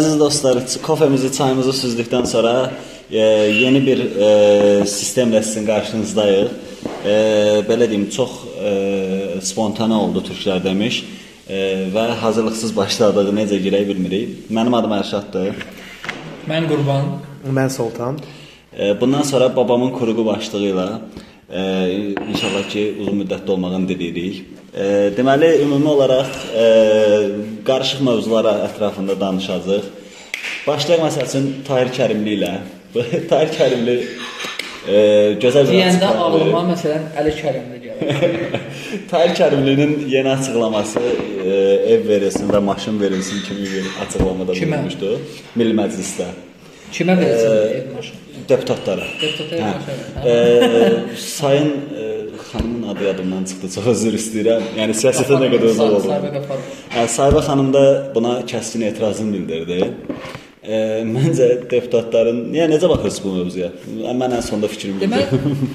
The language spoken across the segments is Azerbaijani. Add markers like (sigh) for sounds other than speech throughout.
Əziz dostlar, kofemizi, çayımızı süzdükdən sonra e, yeni bir e, sistemlə sizin qarşınızdayıq. E, belə deyim, çox e, spontane oldu türklər demiş e, və hazırlıqsız başladıq. Necə girək bilmirik. Mənim adım Ərşaddır. Mən Qurban. Mən Sultan. E, bundan sonra babamın kuruğu başlığı ilə e, inşallah ki, uzun müddətli olmağını diləyirik. E, deməli, ümumi olaraq e, qarışıq mövzulara ətrafında danışacağıq. Başlayaq məsəl üçün Tahir Kərimli ilə. (laughs) Tahir Kərimli e, gözəl bir Deyəndə ağlıma məsələn Əli Kərimli gəlir. (laughs) Tahir Kərimlinin yeni açıqlaması e, ev verilsin və maşın verilsin kimi bir açıqlamada Kimə? bulunmuşdu Milli Məclisdə Kimə verəcəm ev maşını? Deputatlara. Deputata Hə. maşını. E, sayın e, xanımın adı yadımdan çıxdı. Çox üzr istəyirəm. Yəni siyasətə nə qədər uzaq oldu. Qafarov. Hə, xanım da buna kəskin etirazını bildirdi. E, məncə deputatların, yəni necə baxırsınız bu mövzuya? Mən ən sonda fikrimi bildirdim.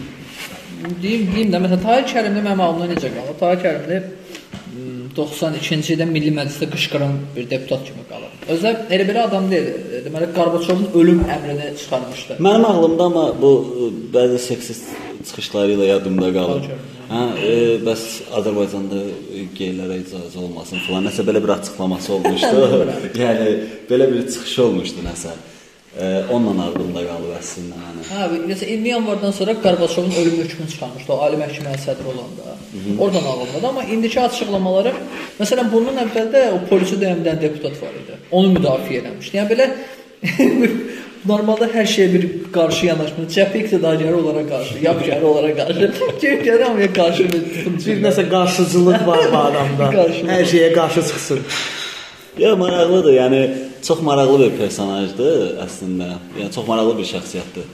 deyim, deyim də məsələn Tahir Kərimli mənim ağlımda necə qalır? Tahir Kərimli 92-ci ildə Milli Məclisdə qışqıran bir deputat kimi qalır. Özü elə bir adam deyil. Deməli Qarbaçovun ölüm əmrini çıxarmışdı. Mənim ağlımda amma bu e, bəzi seksist çıxışları ilə yadımda qalır. Hə, e, bəs Azərbaycanda geylərə icazə olmasın filan nəsə belə bir açıqlaması olmuşdu. (laughs) (laughs) yəni belə bir çıxışı olmuşdu nəsə. Onunla ağlımda qalıb əslində yəni. Hə, məsələn 20 yanvardan sonra Qarbaçovun ölüm hökmünü çıxarmışdı o Ali Məhkəmənin sədri olanda. Oradan ağlımdadır, amma indiki açıqlamaları məsələn bundan əvvəl də o polisi döyəmdən deputat var idi. Onu müdafiə eləmişdi. Yəni belə (laughs) normalda hər şeyə bir qarşı yanaşmır. Cəbhə iqtidarı olaraq qarşı, yapışarı olaraq qarşı, (laughs) cəbhə hamıya qarşı bir nəsə qarşıcılıq var bu adamda. (laughs) Hər şeyə qarşı çıxsın. Ya maraqlıdır. Yəni çox maraqlı bir personajdır əslində. Yəni çox maraqlı bir şəxsiyyətdir.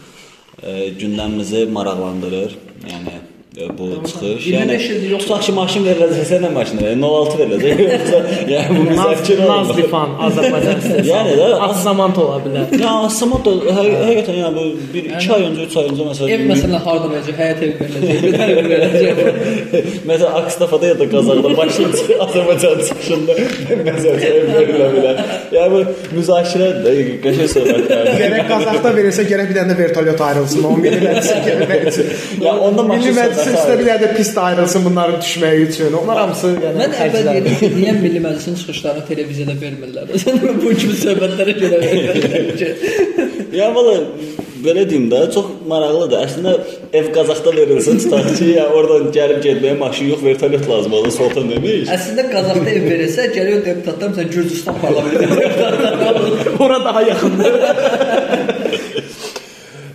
E, gündəmimizi maraqlandırır. Yəni bu çıxış. 25 Yəni ildir yox. tutaq ki, maşın veriləcəksə nə maşını? E, 06 veriləcək. Yoxsa yəni bu müzakirə olunur. Nazlifan Azərbaycan (laughs) istehsalı. Yəni də- Azamant ola bilər. Ya Asamot da həqiq- həqiqətən yəni bu 1 2 ay öncə, 3 ay öncə məsələn Ev məsələn harda verəcək, həyat evi veriləcək, bir ev veriləcək. (laughs) Məsələn Akstafada ya da Qazaxda başın çıxır (laughs) Azərbaycan çıxışında məsələn ev verilə bilər. Yəni bu müzakirədir də qəşəng söhbətlərdir. Gərək Qazaxda verirsə, gərək bir dənə də vertolyot ayrılsın. O milli məclisə gərək verilsin. Ya onda maşın söhbəti üstə bir də pist ayrılsın bunların düşməyi üçün. Onlar hamısı yəni Mən əvvəl dedim ki, niyə Milli Məclisin çıxışlarını televiziyada vermirlər? (laughs) Sən bu kimi söhbətlərə görə verirlər. (laughs) Ya valla belə deyim də çox maraqlıdır. Əslində ev Qazaxda verilsin, tutaq ki, ya oradan gəlib getməyə maşın yox, vertolyot lazım olur, Sultan demiş. Əslində Qazaxda ev verirsə, gəlir o deputatlar məsələn Gürcüstan parlamentində (laughs) deputatlar. Ora daha yaxındır.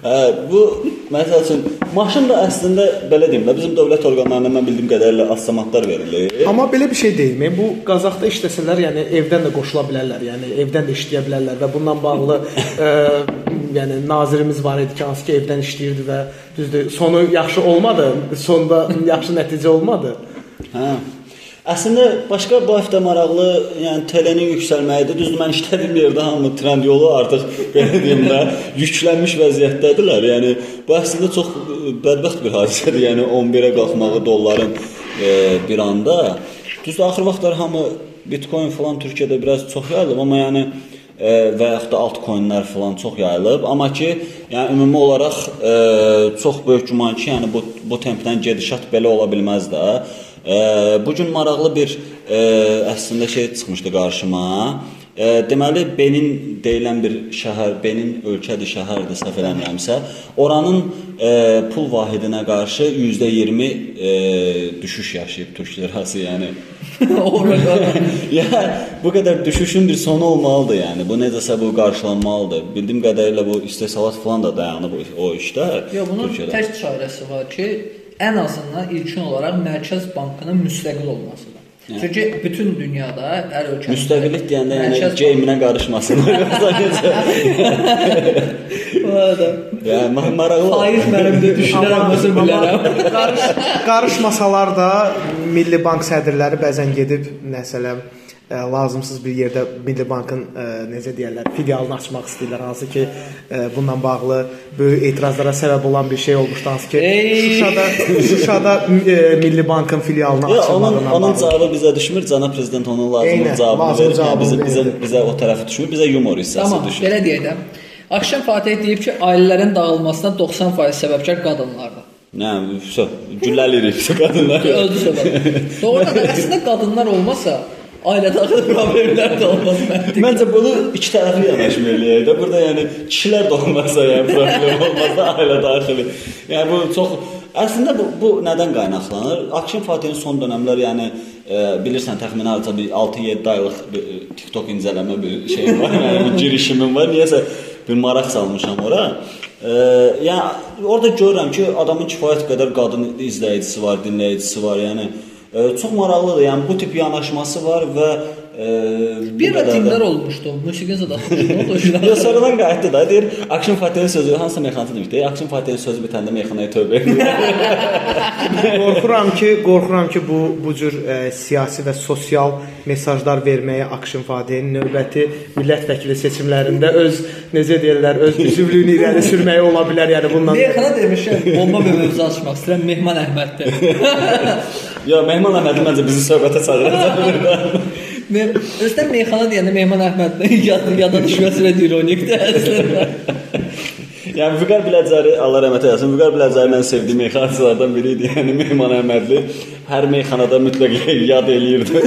Hə, bu məsəl üçün maşın da əslində belə deyim də bizim dövlət orqanlarından mən bildiyim qədərilə avtomatlar verilir. Amma belə bir şey deyilmi? Bu Qazaxda işləsələr, yəni evdən də qoşula bilərlər, yəni evdən də işləyə bilərlər və bununla bağlı ə, (laughs) yəni nazirimiz var idi ki, hansı ki evdən işləyirdi və düzdür, sonu yaxşı olmadı, sonda yaxşı nəticə olmadı. Hə. Əslində başqa bu həftə maraqlı, yəni TL-nin yüksəlməyidir. Düzdür, mən işlədiyim yerdə hamı trend yolu artıq (laughs) belə deyim də yüklənmiş vəziyyətdədirlər. Yəni bu əslində çox e, bədbəxt bir hadisədir. Yəni 11-ə qalxmağı dolların e, bir anda. Düzdür, axır vaxtlar hamı Bitcoin falan Türkiyədə biraz çox yayılıb, amma yəni e, və yaxud da altcoinlər falan çox yayılıb, amma ki, yəni ümumi olaraq e, çox böyük güman ki, yəni bu bu tempdən gedişat belə ola bilməz də. Bu gün maraqlı bir e, əslində şey çıxmışdı qarşıma. E, deməli Benin deyilən bir şəhər, Benin ölkədir, şəhərdir, səhv eləmirəmsə, oranın e, pul vahidinə qarşı %20 e, düşüş yaşayıb Türk lirası, yəni (laughs) (laughs) ya bu qədər düşüşün bir sonu olmalıdır yəni. Bu necəsə bu qarşılanmalıdır. Bildiyim qədərilə bu istehsalat falan da dayanıb o işdə. Yox, bunun Türkiyədə. tək çarəsi var ki, ən azından ilkin olaraq Mərkəz Bankının müstəqil olmasıdır. Çünki bütün dünyada hər ölkənin müstəqillik deyəndə yəni geyiminə qarışmasın. (laughs) Yoxsa necə? Vada. yəni ma- maraqlı. Faiz mənim də düşünərəməsə bilərəm. qarış, qarışmasalar da Milli Bank sədrləri bəzən gedib məsələn ə, lazımsız bir yerdə Milli Bankın ə, necə deyirlər, filialını açmaq istəyirlər, hansı ki, ə, bununla bağlı böyük etirazlara səbəb olan bir şey olmuşdu, hansı ki, Ey! Şuşada Şuşada ə, Milli Bankın filialını Ya onun onun bağlı. cavabı bizə düşmür. Cənab prezident onun lazımlı Eynən, cavabını lazım verir. Yəni cavabını bizə bizə bizə o tərəfi düşmür. Bizə yumor hissəsi Tamam, düşür. belə deyək də. Akşam Fatih deyib ki, ailələrin dağılmasına 90% səbəbkar qadınlardır. Nə, gülləlirik (laughs) qadınlar. Öldü səbəb. Doğrudan da əslində qadınlar olmasa ailə daxili problemlər də olmaz məntiq. Məncə bunu iki tərəfli yanaşma eləyək də. Burada yəni kişilər də olmazsa, yəni problem (laughs) olmazsa ailə daxili. Yəni bu çox əslində bu bu nədən qaynaqlanır? Akşin Fatihin son dövrlər yəni e, bilirsən təxminən hardasa bir 6-7 aylıq bir e, TikTok incələmə bir şey var. (laughs) Yəni bir girişimim var. Niyəsə bir maraq salmışam ora. E, yəni orada görürəm ki, adamın kifayət qədər qadın izləyicisi var, dinləyicisi var. Yəni çox maraqlıdır. Yəni bu tip yanaşması var və e, bu Bir də- rətimlər olmuşdu. Musiqi da şuna. (laughs) Ya sonradan qayıtdı da deyir, Akşin Fatihin sözü hansı meyxanada demiş? Deyir, Akşin Fatihin sözü bitəndə meyxanaya tövbə (laughs) edir. qorxuram ki, qorxuram ki, bu bu cür ə, siyasi və sosial mesajlar verməyə Akşin Fatihin növbəti millət vəkili seçimlərində öz necə deyirlər, öz üzvlüyünü irəli sürməyi ola bilər. Yəni bundan Meyxana demişəm, bomba bir mövzu açmaq istəyirəm. Mehman Əhməddir. (laughs) ya Mehman Əhməd məncə bizi söhbətə çağıracaq. Özdən meyxana deyəndə Mehman (laughs) Əhmədin yad yada düşməsi və ironikdir əslində. (laughs) yəni Vüqar Biləcəri Allah rəhmət eləsin. Vüqar Biləcəri mənim sevdiyim meyxanaçılardan biri idi. (laughs) Yəni Mehman Əhmədli hər meyxanada mütləq yad eləyirdi.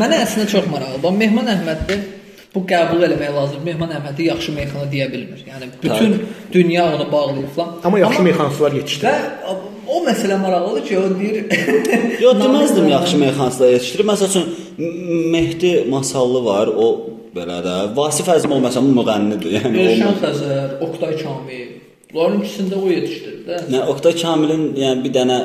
Mənə əslində çox maraqlıdır. Mehman Əhməddə bu qəbul eləmək lazım. Mehman Əhmədi yaxşı meyxana deyə bilmir. Yəni bütün dünya onu bağlayıb falan. Amma yaxşı meyxanaçılar yetişdi. Və o məsələ maraqlıdır ki, o deyir Yox, deməzdim yaxşı meyxanaçılar yetişdirir. Məsəl üçün M- Mehdi Masallı var, o belə də. Vasif Əzimov məsələn müğənnidir. Yəni Elşan Xəzər, Oqtay Kamil. Bunların ikisində o yetişdirdi də. Nə Oqtay Kamilin yəni bir dənə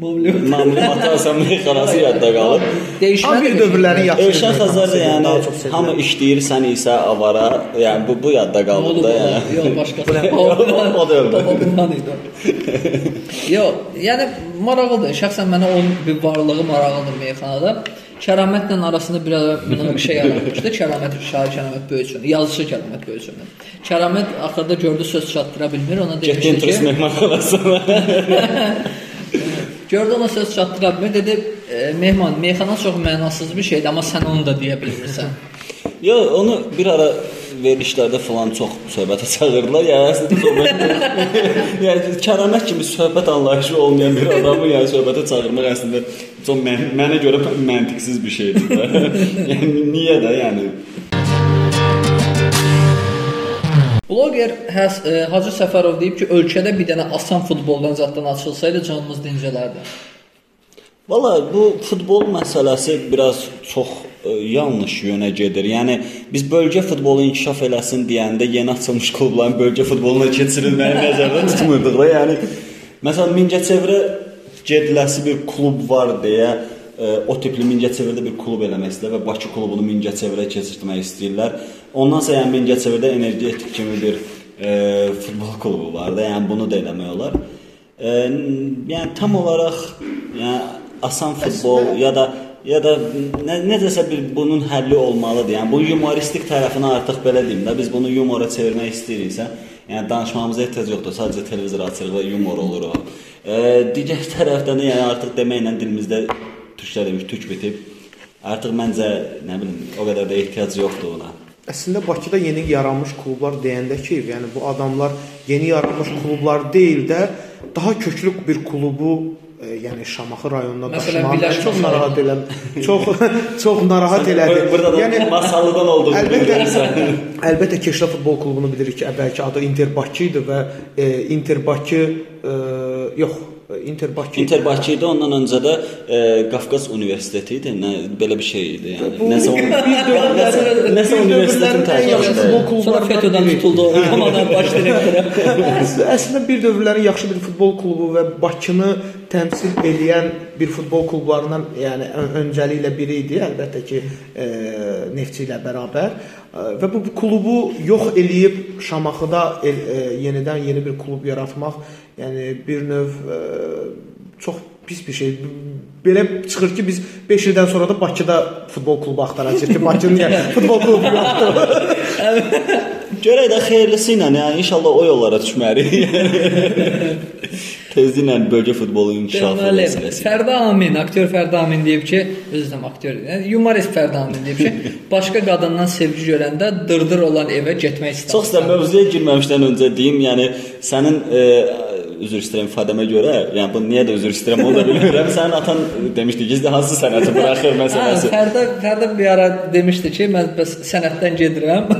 Mamlum. Mamlum Atasan meyxanası yadda qalıb. Dəyişmə bir dövrlərin yaxşı Elşən Xəzər də yəni hamı işləyir, sən isə avara. Yəni bu bu yadda qalıb da yəni. Yox, başqası. O- da öldü. Baba bundan idi. Yox, yəni maraqlıdır. Şəxsən mənə onun bir varlığı maraqlıdır meyxanada. Kəramətlə arasında bir ara münaqişə yaranmışdı. Kəramət şair Kəramət Böyüçün, yazıçı Kəramət Böyüçün. Kəramət axırda gördü söz çatdıra bilmir, ona demişdi ki, mehmanxanasına. (laughs) gördü ona söz çatdıra bilmir, dedi, e, mehman, meyxana çox mənasız bir şeydir, amma sən onu da deyə bilmirsən. Yox, onu bir ara verilişlərdə falan çox söhbətə çağırdılar. Yəni əslində söhbət (laughs) (laughs) yəni kəramət kimi söhbət anlayışı olmayan bir adamı yəni söhbətə çağırmaq əslində çox mən, mənə görə məntiqsiz bir şeydir. də. (laughs) yəni niyə də yəni Bloger Həs e, Hacı Səfərov deyib ki, ölkədə bir dənə asan futboldan zaddan açılsaydı canımız dincələrdi. Valla bu futbol məsələsi biraz çox ə, yanlış yönə gedir. Yəni biz bölgə futbolu inkişaf eləsin deyəndə yeni açılmış klubların bölgə futboluna keçirilməyi nəzərdə tutmurduq da. Yəni məsələn Mingəçevirə gediləsi bir klub var deyə ə, o tipli Mingəçevirdə bir klub eləmək istəyirlər və Bakı klubunu Mingəçevirə keçirtmək istəyirlər. Ondan sonra yəni Mingəçevirdə energetik kimi bir ə, futbol klubu var da. Yəni bunu da eləmək olar. Ə, yəni tam olaraq yəni asan futbol ya da ya da nə, necəsə bir bunun həlli olmalıdır. Yəni bu yumoristik tərəfini artıq belə deyim də biz bunu yumora çevirmək istəyiriksə, yəni danışmağımıza ehtiyac yoxdur. Sadəcə televizor açırıq və yumor olur o. E, digər (laughs) tərəfdən də yəni artıq deməklə dilimizdə türklər demiş, tük bitib. Artıq məncə nə bilim o qədər də ehtiyac yoxdur ona. Əslində Bakıda yeni yaranmış klublar deyəndə ki, yəni bu adamlar yeni yaranmış klublar deyil də daha köklü bir klubu yəni Şamaxı rayonuna Məsələn, daşımaq çox narahat eləm. Çox çox narahat elədi. Burada da yəni, masallıdan olduğunu Əlbəttə, əlbəttə Keşrə futbol klubunu bilirik ki, əvvəlki adı Inter Bakı idi və e, Inter Bakı e, yox, Inter Bakı Inter Bakı idi, ondan öncə də e, Qafqaz Universiteti idi, nə belə bir şey idi, yəni. Bu Nəsə bir o- nəsə, nəsə universitetin ən yaxşı futbol klublarından FETÖ-dən tutuldu, komandanın baş direktoru. (laughs) Əslində bir dövrlərin yaxşı bir futbol klubu və Bakını təmsil edən bir futbol klublarından, yəni ön- öncəliklə biri idi, əlbəttə ki, e, Neftçi ilə bərabər E, və bu, bu klubu yox eləyib Şamaxıda el, e, yenidən yeni bir klub yaratmaq, yəni bir növ e, çox pis bir şey. Belə çıxır ki, biz 5 ildən sonra da Bakıda futbol klubu axtaracağıq ki, Bakının niyə (laughs) futbol klubu yoxdur. Görək də xeyirlisi ilə, yəni inşallah o yollara düşmərik. (laughs) Tezliklə bölgə futbolu inkişafı məsələsi. Fərdə Amin, aktyor Fərdə Amin deyib ki, özüm aktyor, yəni humorist Fərdə Amin deyib ki, (laughs) başqa qadından sevgi görəndə dırdır olan evə getmək istəmir. Çox istəyirəm mövzuya girməmişdən öncə deyim, yəni sənin e, üzr istəyirəm ifadəmə görə, yəni bu niyə də üzr istəyirəm onu da bilmirəm. Sənin atan demişdi ki, hansı sənəti buraxır Hə, məsələsi. Fərdə Fərdə bir ara demişdi ki, mən bəs sənətdən gedirəm.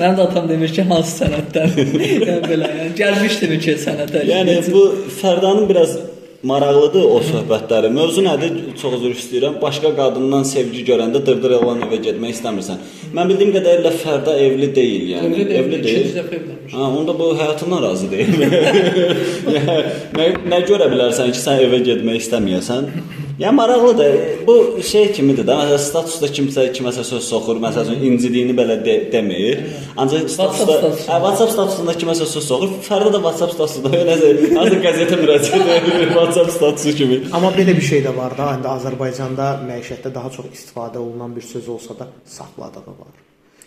Mənim (laughs) də atam demiş ki, hansı sənətdən? (laughs) yəni belə, yəni gəlmişdim ki, sənətə. Yəni bu Fərdanın biraz maraqlıdır o söhbətləri. Mövzu nədir? Çox üzr istəyirəm. Başqa qadından sevgi görəndə dırdır olan evə getmək istəmirsən. Mən bildiyim qədərilə Fərda evli deyil, yəni. Evli evli ikinci deyil. dəfə evlənmiş. Ha, onda bu həyatından razı deyil. (laughs) nə, nə görə bilərsən ki, sən evə getmək istəməyəsən? Yəni maraqlıdır. Bu şey kimidir də. Məsələn, statusda kimsə kiməsə söz soxur, məsələn, incidiyini belə de, demir. Ancaq statusda, hə, WhatsApp statusunda kiməsə söz soxur. Fərdə də WhatsApp statusunda nəsə, hazır qəzetə müraciət (laughs) edir WhatsApp statusu kimi. Amma belə bir şey də var da, indi Azərbaycanda məişətdə daha çox istifadə olunan bir söz olsa da saxladığı var.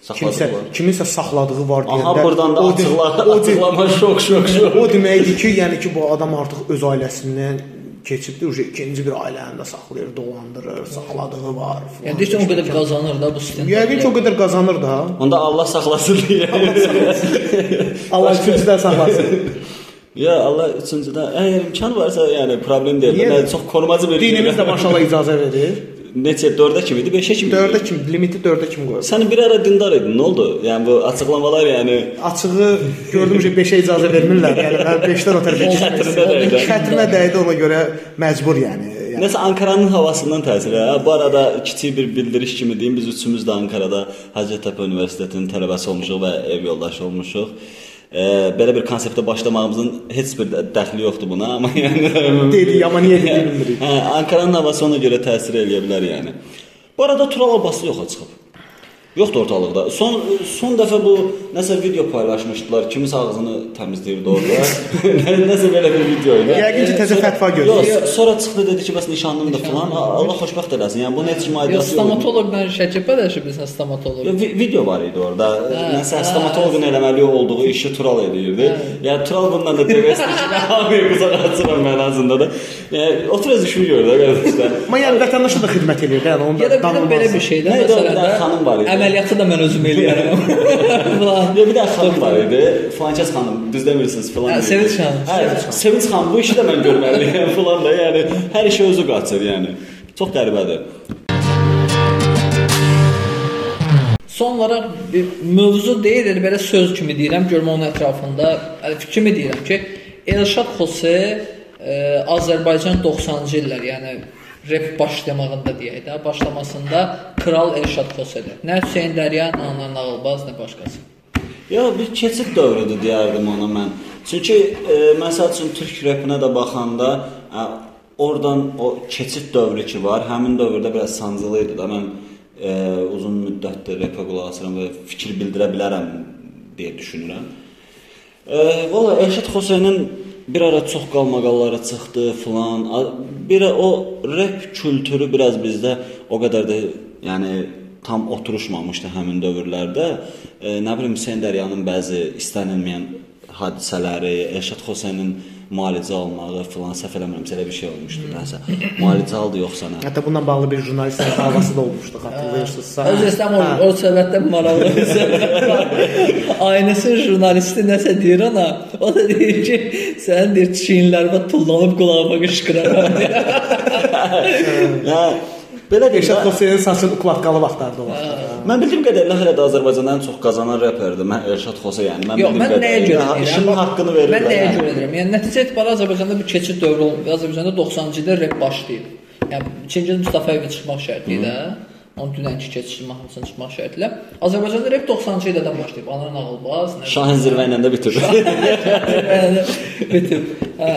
Kimsə Saxladığı var. kiminsə saxladığı var deyəndə Aha buradan da açıqla, açıqlama şok şok şok. O deməkdir ki, yəni ki bu adam artıq öz ailəsindən keçibdi, uje ikinci bir ailəni də saxlayır, dolandırır, saxladığı var. Yəni deyirsən o qədər qazanır da bu sistemdə. Yəqin ki o qədər qazanır da. Onda Allah saxlasın deyə. (laughs) Allah üçüncüdən saxlasın. Ya Allah üçüncüdə əgər imkan varsa, yəni problem deyil. Mən çox korumacı bir Dinimiz də maşallah icazə verir. (laughs) neçə 4-ə kimi idi, 5-ə kimi. 4-ə kim, limiti 4-ə kim qoyur? Sən bir ara dindar idin. Nə oldu? Yəni bu açıqlamalar yəni Açığı gördüm ki 5-ə icazə vermirlər. Yəni mən 5-dən o tərəfə dəydi. Xətrinə dəydi ona görə məcbur yəni. yəni. Nəsə Ankaranın havasından təsir. Hə, bu arada kiçik bir bildiriş kimi deyim, biz üçümüz də Ankarada Hacettepe Universitetinin tələbəsi olmuşuq və ev yoldaşı olmuşuq. E, belə bir konseptə başlamağımızın heç bir də dəxli yoxdur buna, (laughs) amma yəni Dedi, (laughs) amma niyə dediyini bilmirik. Hə, Ankaranın havası ona görə təsir eləyə bilər yəni. Bu arada Tural Abbaslı yoxa çıxıb. Yoxdur ortalıqda. Son son dəfə bu nəsə video paylaşmışdılar. Kimin ağzını təmizləyirdi orada. (laughs) Nə- nəsə belə bir video idi. Yəqin ki təzə fətva görür. Yox, sonra çıxdı dedi ki, bəs nişanlımdır falan. Allah xoşbəxt eləsin. Yəni bunun heç yox. stomatoloqla şəkil paylaşıb stomatoloq. Ya, vi- video var idi orada. Nəsə stomatoloqun eləməli olduğu işi Tural edirdi. Yəni Tural bundan da devəsli ki, hamıya quzaq açıram mənasında da. Yəni otur öz işini gör də qardaşlar. Amma yəni vətəndaşa da xidmət eləyir də, yəni onu Ya da da də belə bir şey də Nə idi o, bir məsələn xanım var idi. Əməliyyatı da mən özüm eləyərəm. Ya bir də xanım var idi. Filankəs xanım, düz demirsiniz filan. Hə. Sevinç xanım. Hə, Sevinç xanım bu işi də mən görməliyəm (laughs) filan da. Yəni hər işi özü qaçır yəni. Çox qəribədir. Son olaraq mövzu deyil, elə belə söz kimi deyirəm, görmə onun ətrafında fikrimi deyirəm ki, Elşad Xose e, Azərbaycan 90-cı illər, yəni rep başlamağında deyək də, başlamasında Kral Elşad Xosedir. Nə Hüseyn Dərya, nə Nağılbaz, nə başqası. Ya bir keçid dövrüdür deyərdim ona mən. Çünki e, məsəl üçün türk repinə də baxanda ə, oradan o keçid dövrü ki var, həmin dövrdə biraz sancılı idi da mən e, uzun müddətdir repə qulaq asıram və fikir bildirə bilərəm deyə düşünürəm. E, Valla Elşad Hüseynin bir ara çox qalmaqalları çıxdı filan. Bir o rep kültürü biraz bizdə o qədər də yəni tam oturuşmamışdı həmin dövrlərdə. E, nə bilim Hüseyn Dəryanın bəzi istənilməyən hadisələri, Elşad Hüseynin müalicə almağı filan səhv eləmirəmsə elə bir şey olmuşdu nəsə. Müalicə aldı yoxsa nə? Hətta bununla bağlı bir jurnalistin davası da olmuşdu, xatırlayırsınızsa. Öz istəm o, o səbəbdən maraqlı bir söhbət. Aynəsi jurnalisti nəsə deyir ona. O da deyir ki, sən deyir çiyinlərimə tullanıb qulağıma qışqıraram. (laughs) Hə, belə deyir. Elşad Hüseynin saçın uklatqalı vaxtlarda o vaxtlar. Mən bildiyim qədərilə hələ də Azərbaycanda ən çox qazanan reperdir. Mən Elşad Xosa yəni. Mən Yox, mən nəyə qədərilə görə deyirəm? İşinin haqqını verirlər. Mən nəyə yəni. görə deyirəm? Yəni nəticə etibarilə Azərbaycanda bir keçid dövrü olub. Azərbaycanda 90-cı ildə rep başlayıb. Yəni Çingiz Mustafayevin çıxmaq şərti ilə onun dünənki keçid mahnısının çıxmaq şərti ilə Azərbaycanda rep 90-cı ildən başlayıb. Anar Nağılbaz, nə Şahin zirvə ilə də bitir. Yəni, Bitir. (laughs) Hə.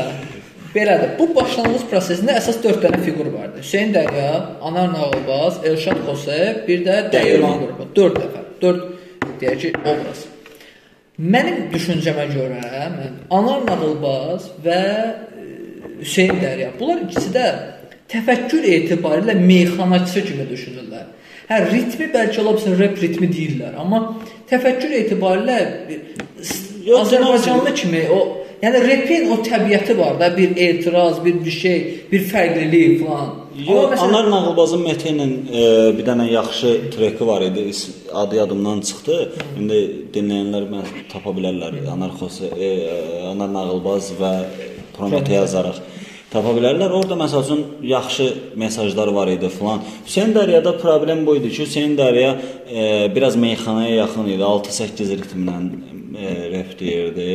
Belədir. Bu başlanğıc prosesində əsas 4 dənə fiqur vardı. Hüseyn Dərya, Anar Nağılbaz, Elşad Xosev, bir də Dəyirman qrupu. 4 nəfər. 4 deyək ki, obraz. Mənim düşüncəmə görə, mən Anar Nağılbaz və e, Hüseyn Dərya. Bunlar ikisi də təfəkkür etibarilə meyxanaçı kimi düşünürlər. Hə, ritmi bəlkə ola bilsin rep ritmi deyirlər, amma təfəkkür etibarilə Yox, Azərbaycanlı kimi o yəni repin o təbiəti var da, bir etiraz, bir bir şey, bir fərqlilik falan. Yox, Anar Nağılbazın Mete ilə e, bir dənə yaxşı treki var idi. Adı yadımdan çıxdı. İndi dinləyənlər mən tapa bilərlər. Anar Xosi, e, Anar Nağılbaz və Prometey yazaraq tapa bilərlər. Orada məsəl üçün yaxşı mesajlar var idi falan. Hüseyn Dəryada problem bu idi ki, Hüseyn Dərya e, biraz meyxanaya yaxın idi. 6-8 ritmlə e, rep deyirdi.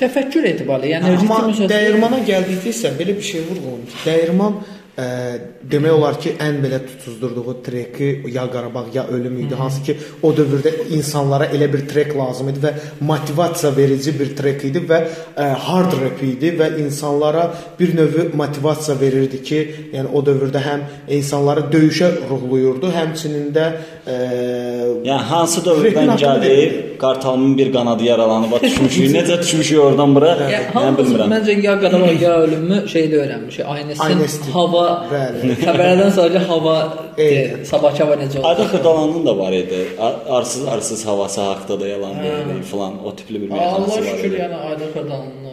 təfəkkür etibarilə, yəni Amma ritm sözü- dəyirmana gəldikdə isə belə bir şey vurğulayım ki, dəyirman ə, demək olar ki, ən belə tutuzdurduğu treki ya Qarabağ ya ölüm idi. Hansı ki, o dövrdə insanlara elə bir trek lazım idi və motivasiya verici bir trek idi və ə, hard rap idi və insanlara bir növ motivasiya verirdi ki, yəni o dövrdə həm insanları döyüşə ruhlayırdı, həmçinin də ə, Yəni hansı dövrdən gəlib Qartalımın bir qanadı yaralanıb düşmüşük. Necə düşmüşük oradan bura? Mən hamımız bilmirəm. məncə ya qadava ya ölümü şeydə öyrənmişik. Aynestin. hava Bəli. xəbərdən sonra hava sabahki hava necə Ayda oldu? Xırdalanın da var idi. Arsız arsız havası haqqında da yalan deyildi falan. O tipli bir mexanizm Allah var şükür idi. yəni Ayda Xırdalanın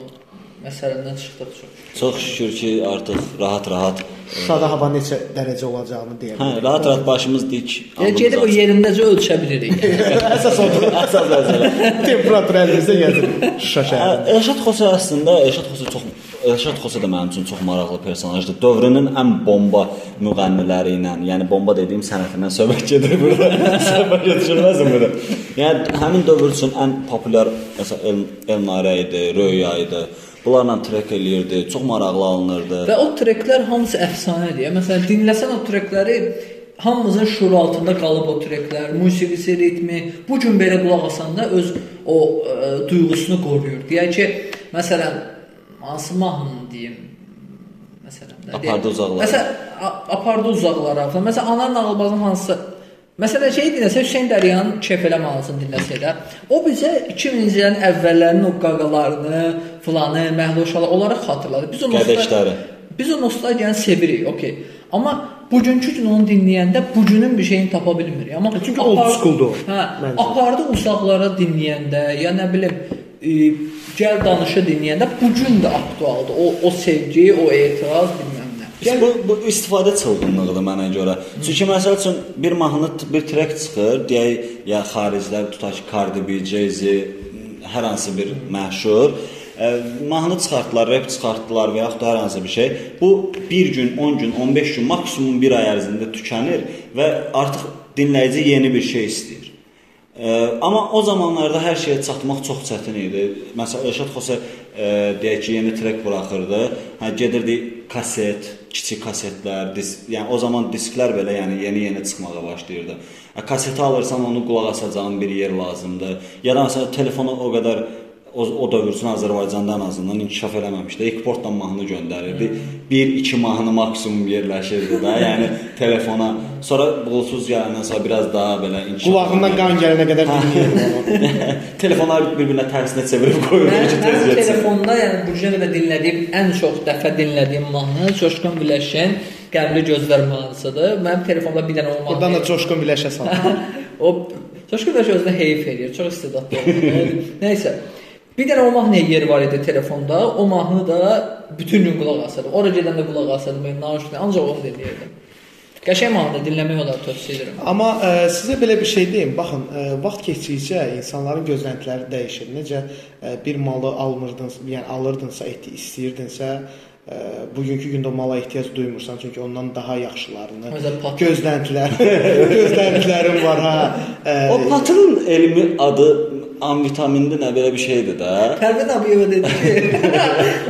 o məsələdən çıxdıq çox. Çox şükür ki, artıq rahat-rahat Şuşada hava neçə dərəcə olacağını deyə Hə, bilərik. rahat-rahat başımız dik. Yəni gedib o yerindəcə ölçə bilirik. (laughs) Əsas odur. əsas məsələ. Temperatur əlinizdə gəzir. Şuşa şəhərində. Hə, Elşad Xosa əslində Elşad Xosa çox Elşad Xosa da mənim üçün çox maraqlı personajdır. Dövrünün ən bomba müğənniləri ilə, yəni bomba dediyim sənətindən söhbət gedir burada. (laughs) söhbət götürülməz burada. Yəni həmin dövr üçün ən populyar məsələn El, Elnarə idi, Röya idi. Bunlarla trek eləyirdi, çox maraqlı alınırdı. Və o treklər hamısı əfsanədir. Məsələn, dinləsən o trekləri hamımızın şuur altında qalıb o treklər, musiqisi, ritmi bu gün belə qulaq asanda öz o ə, duyğusunu qoruyur. Deyək ki, məsələn, hansı mahnını deyim? Məsələn, nə deyim? Apardı uzaqlara. Məsələn, apardı uzaqlara. Məsələn, Anar Nağılbazın hansısa Məsələn, şey dinləsə, Hüseyn Dəryanın Kef elə mahnısını dinləsə də, o bizə 2000-ci illərin əvvəllərinin o qaqalarını, filanı, məhluşalar, onları xatırladır. Biz o Qədəşləri. Biz o nostalgiyanı sevirik, okey. Amma bugünkü gün onu dinləyəndə bugünün bir şeyini tapa bilmirik. Amma Çünki old school-dur Hə, məncə. apardı uzaqlara dinləyəndə, ya nə bilim, e, gəl danışı dinləyəndə bu gün də aktualdır. O o sevgi, o etiraz bilməm Biz bu, bu istifadə çılğınlığıdır mənə görə. Çünki məsəl üçün bir mahnı, bir trek çıxır, deyək ya xariclər tutaq ki, Cardi B, Jay-Z, hər hansı bir məşhur ə, mahnı çıxartdılar, rep çıxartdılar və yaxud da hər hansı bir şey. Bu 1 gün, 10 gün, 15 gün, maksimum 1 ay ərzində tükənir və artıq dinləyici yeni bir şey istəyir. Ə, amma o zamanlarda hər şeyə çatmaq çox çətin idi. Məsələn, Elşad Xosa ə, deyək ki, yeni trek buraxırdı. Hə gedirdi kaset, kiçik kasetlər, disk, yəni o zaman disklər belə yəni yeni-yeni çıxmağa başlayırdı. Hə kaseti alırsan, onu qulaq asacağın bir yer lazımdır. Ya da məsələn telefona o qədər o, o dövr üçün Azərbaycanda ən azından inkişaf eləməmişdi. Eksportdan mahnı göndərirdi. 1-2 mahnı maksimum yerləşirdi də. Yəni telefona. Sonra bluetooth gələndən sonra biraz daha belə inkişaf. Qulağından qan gələnə qədər dinləyirdim onu. (laughs) Telefonları bir-birinə tərsinə çevirib qoyurdu ki, tez mənim getsin. telefonda, yəni bu günə qədər dinlədiyim ən çox dəfə dinlədiyim mahnı Coşqun Güləşin Qəmli Gözlər mahnısıdır. Mənim telefonda bir dənə o mahnı. Oradan da coşqun biləşə sal. (laughs) o Coşqun Güləş özünə heyf eləyir. Çox istedadlı. (laughs) Nəysə. Bir dənə o mahnıya yer var idi telefonda. O mahnı da bütün gün qulaq asırdım. Ora gedəndə qulaq asırdım. Mən naşündə ancaq onu dinləyirdim. Qəşəng mahnı dinləmək olar tövsiyə edirəm. Amma ə, sizə belə bir şey deyim. Baxın, ə, vaxt keçdikcə insanların gözləntiləri dəyişir. Necə ə, bir malı almırdınız, yəni alırdınsa, istəyirdinsə, ə, bugünkü gündə o mala ehtiyac duymursan, çünki ondan daha yaxşılarını gözləntilər, (laughs) gözləntilərin var ha. Ə, O patının elmi adı amvitaminli nə belə bir şeydir də. Pərvin Abiyeva dedi (laughs) ki,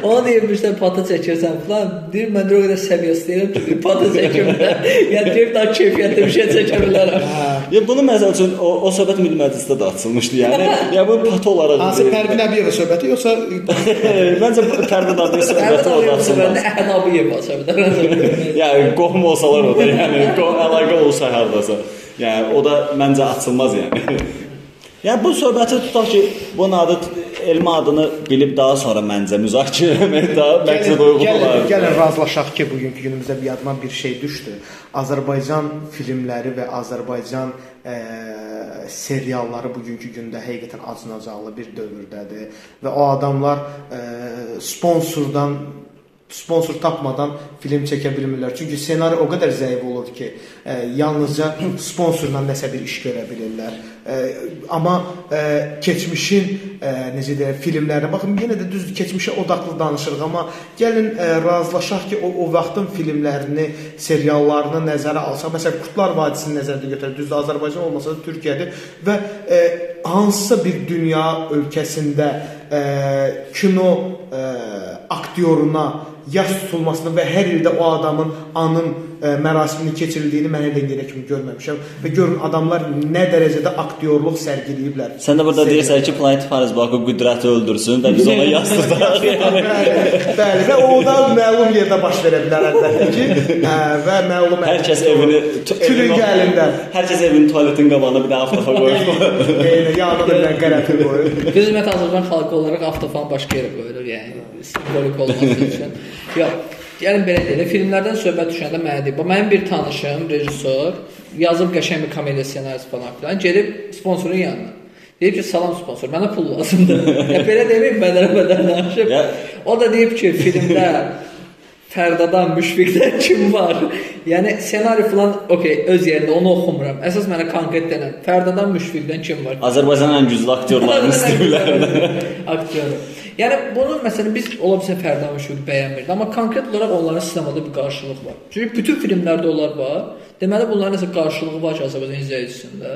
ona deyirmişlər patı çəkirsən falan. (laughs) Deyir mən də o qədər səviyyəsi deyirəm ki, patı çəkmirəm. yəni deyib daha keyfiyyətli bir şey çəkə bilərəm. (laughs) Ya bunu məsəl üçün o, o söhbət Milli Məclisdə də açılmışdı. Yəni ya bu pat olaraq hansı Pərvin Əbiyeva söhbəti yoxsa Məncə bu Pərvin adı söhbəti Pərvin orada Abiyeva səbəbində. Yəni qohum olsalar o da, yəni qohum əlaqə olsa hardasa. Yəni o da məncə açılmaz yəni. Yəni bu söhbəti tutaq ki, bunun adı elmi adını bilib daha sonra məncə müzakirə (laughs) etmək daha məqsəd uyğun gəlin, olar. gəlin razılaşaq ki, bugünkü günümüzdə bir yadıma bir şey düşdü. Azərbaycan filmləri və Azərbaycan ə, serialları bugünkü gündə həqiqətən acınacaqlı bir dövrdədir və o adamlar ə, sponsordan sponsor tapmadan film çəkə bilmirlər. Çünki ssenari o qədər zəif olur ki, ə, yalnızca (clears throat) sponsorla nəsə bir iş görə bilirlər. Ə, amma ə, keçmişin ə, necə deyək, filmlərinə baxın, yenə də düzdür, keçmişə odaqlı danışırıq, amma gəlin ə, razılaşaq ki, o o vaxtın filmlərini, seriallarını nəzərə alsaq, məsələn, Qurtlar Vadisini nəzərdə götürək, düzdür, Azərbaycan olmasa da Türkiyədir və ə, hansısa bir dünya ölkəsində ə, kino ə, aktyoruna yaş tutulmasını və hər ildə o adamın anın ə, mərasiminin keçirildiyini mən elə indiyə kimi görməmişəm və görün adamlar nə dərəcədə aktyorluq sərgiləyiblər. Sən də burada deyirsən ki, Planet Paris Bakı qüdrəti öldürsün və biz ona yastırdaq. yəni. bəli, bəli və o da məlum yerdə baş verə bilər əlbəttə ki, ə, və məlum Hər kəs evini külüngə əlində. Hər kəs evinin tualetin qabağına bir dənə avtofa qoyur. Eyni yanına da bir qərəfi qoyur. Biz ümumiyyətlə Azərbaycan xalqı olaraq avtofan başqa yerə qoyulur, yəni simvolik olması üçün. Yox, yəni belə deyək, filmlərdən söhbət düşəndə mənə deyib, mənim bir tanışım, rejissor, yazıb qəşəng bir komediya ssenarisi falan filan, gedib sponsorun yanına. Deyib ki, salam sponsor, mənə pul lazımdır. (laughs) ya belə deməyim, bədər-bədər danışıb. O da deyib ki, filmdə Fərdadan, Müşfiqdən (laughs) kim var? Yəni ssenari falan okey, öz yerində onu oxumuram. Əsas mənə konkret denən Fərdadan, Müşfiqdən kim var? Azərbaycanın ən güclü (laughs) aktyorlarını istəyirlər. Aktyor. Yəni bunu məsələn biz ola bilsə Fərdan Müşfiq bəyənmirdi, amma konkret olaraq onların sinemada bir qarşılığı var. Çünki bütün filmlərdə onlar var. Deməli bunların nəsə qarşılığı var ki, Azərbaycan izləyicisində.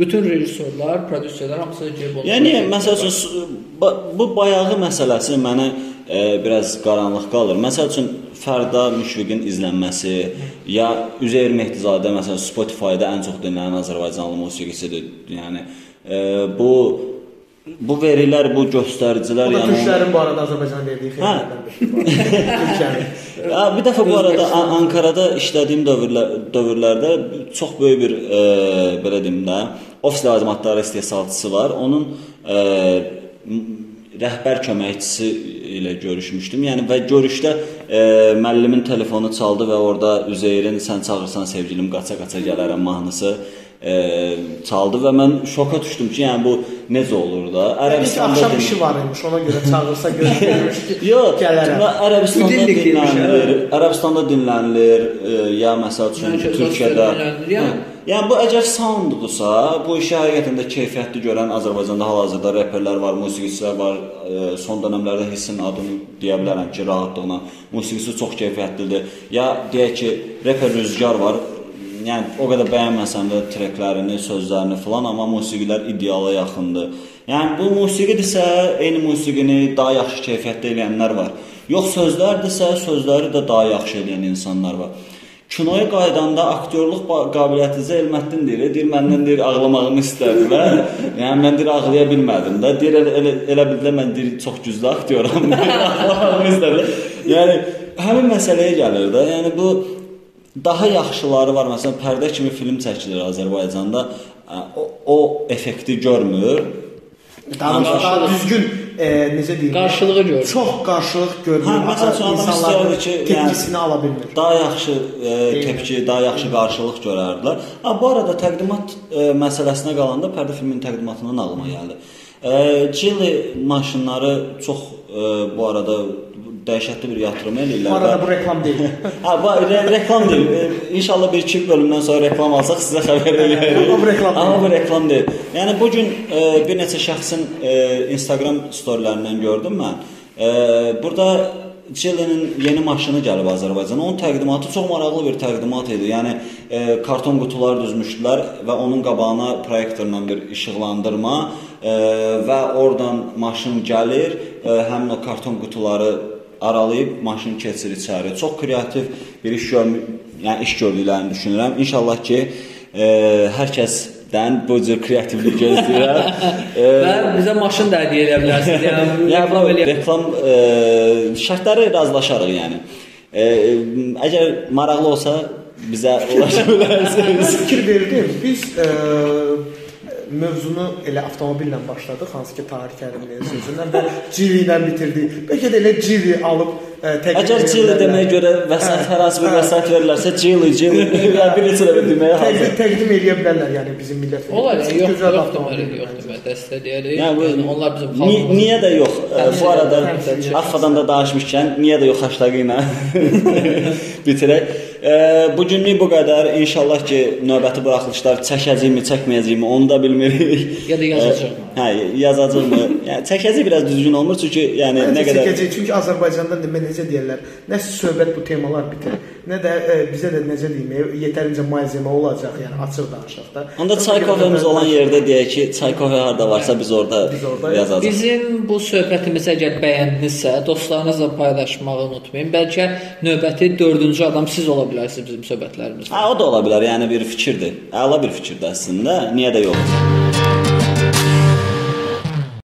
Bütün rejissorlar, prodüserlər hamısı gəlib onlar. Yəni məsəl üçün bu bayağı məsələsi mənə e, biraz qaranlıq qalır. Məsəl üçün Fərda Müşfiqin izlənməsi ya Üzeyir Mehdizadə məsələn Spotify-da ən çox dinlənən Azərbaycanlı musiqiçidir. Yəni e, bu bu verilər, bu göstəricilər yəni türklərin bu arada Azərbaycana verdiyi. (laughs) Türklərin. Ya, bir dəfə bu arada An- Ankarada işlədiyim dövrlər dövrlərdə çox böyük bir e, belə deyim də, ofis ləvazimatları istehsalçısı var. Onun e, rəhbər köməkçisi ilə görüşmüşdüm. Yəni və görüşdə e, müəllimin telefonu çaldı və orada Üzeyrin sən çağırsan sevgilim qaça-qaça gələrəm mahnısı e, çaldı və mən şoka düşdüm ki, yəni bu necə olur da? Ərəbistanda Ərəbistanda axşam işi var imiş, ona görə çağırsa gözləyirmiş (laughs) ki, Yox, gələrəm. Ərəbistanda dinlənilir. Ərəbistanda dinlənilir, e, ya məsəl üçün Yəni, Türkiyədə. yəni. Yəni bu əgər sounddursa, bu işi həqiqətən də keyfiyyətli görən Azərbaycanda hal-hazırda reperlər var, musiqiçilər var. E, son dövrlərdə Hissin adını deyə bilərəm ki, rahatlıqla. Musiqisi çox keyfiyyətlidir. Ya deyək ki, reper Rüzgar var. Yəni o qədər bəyənməsəm də treklərini, sözlərini falan, amma musiqilər ideala yaxındır. Yəni bu musiqidirsə, eyni musiqini daha yaxşı keyfiyyətdə eləyənlər var. Yox sözlərdirsə, sözləri də daha yaxşı eləyən insanlar var. Kinoya qaydanda aktyorluq ba- qabiliyyəti Zəlməddin deyir, deyir məndən deyir ağlamağımı istədi və (laughs) yəni mən deyir ağlaya bilmədim də. Deyir elə elə, elə bildə mən deyir çox güclü aktyoram, (laughs) ağlamağımı istədi. Yəni həmin məsələyə gəlir də. Yəni bu daha yaxşıları var. Məsələn, pərdə kimi film çəkilir Azərbaycanda. O, o effekti görmür. Daha, daha düzgün e, necə deyim? Qarşılığı görür. Çox qarşılıq görmür. Hə, məsəl üçün adam insanların istəyirdi ki, tepkisini ala bilmir. Daha yaxşı e, tepki, daha yaxşı qarşılıq görərdilər. Ha bu arada təqdimat e, məsələsinə qalanda pərdə filminin təqdimatından ağlıma gəldi. E, Chili maşınları çox e, bu arada dəhşətli bir yatırım eləyirlər. Bu arada bu reklam deyil. (laughs) Ha, bu re reklam deyil. E, İnşallah bir iki bölümdən sonra reklam alsaq sizə xəbər eləyərik. Amma bu reklam deyil. Amma bu reklam deyil. Yəni bu gün e, bir neçə şəxsin e, Instagram storylərindən gördüm mən. Burada Chile-nin yeni maşını gəlib Azərbaycana. Onun təqdimatı çox maraqlı bir təqdimat idi. Yəni e, karton qutular düzmüşdülər və onun qabağına proyektorla bir işıqlandırma e, və oradan maşın gəlir, e, həmin o karton qutuları aralayıb maşın keçir içəri. Çox kreativ bir iş görmü, yəni iş gördüklərini düşünürəm. İnşallah ki, e, hər kəsdən bu cür kreativlik gözləyirəm. (laughs) e, Və bizə maşın da hədiyyə edə bilərsiniz. (laughs) Yəni yəni reklam reklam e, şərtləri razılaşarıq yəni. E, əgər maraqlı olsa bizə (laughs) ulaşa bilərsiniz. Fikir verdim. Biz e, mövzunu elə avtomobillə başladıq, hansı ki Tahir Kərimlinin sözündən və Cili ilə bitirdik. Bəlkə də elə Cili alıb ə, təqdim Əgər bilərlər. deməyə görə vəsait hər hansı bir vəsait verirlərsə Cili, Cili ya bir neçə dəfə deməyə təqdim, hazır. təqdim edə bilərlər, yəni bizim millət. Olar ya, yox, Gözəl avtomobil deməli, yox məncə. deməli, dəstəkləyərik. Yəni bu onlar bizim xalqımız. niyə də yox? Təmsil Bu arada. Affadan da danışmışkən niyə də yox hashtagı ilə (laughs) bitirək. Ə, bu günlük bu qədər. İnşallah ki, növbəti buraxılışlar çəkəcəyimi, çəkməyəcəyimi onu da bilmirik. Ya da yazacağıq. Hə, yazacağımı. Yəni çəkəcək biraz düzgün olmur çünki yəni nə Məncə qədər çəkəcək, çünki Azərbaycanda demə necə deyirlər, nə söhbət bu temalar bitir, nə də e, bizə də necə deyim, e, yetərincə malzemə olacaq, yəni açıq danışaq da. Onda çay kofemiz olan yerdə deyək ki, çay kofe harda varsa biz orada Biz orada yazacağıq. Bizim bu söhbətimizi əgər bəyəndinizsə, dostlarınızla paylaşmağı unutmayın. Bəlkə növbəti 4-cü adam siz ola bilərsiniz bizim söhbətlərimizdə. Ha, o da ola bilər. Yəni bir fikirdir. Əla bir fikirdir əslində. Niyə də yox?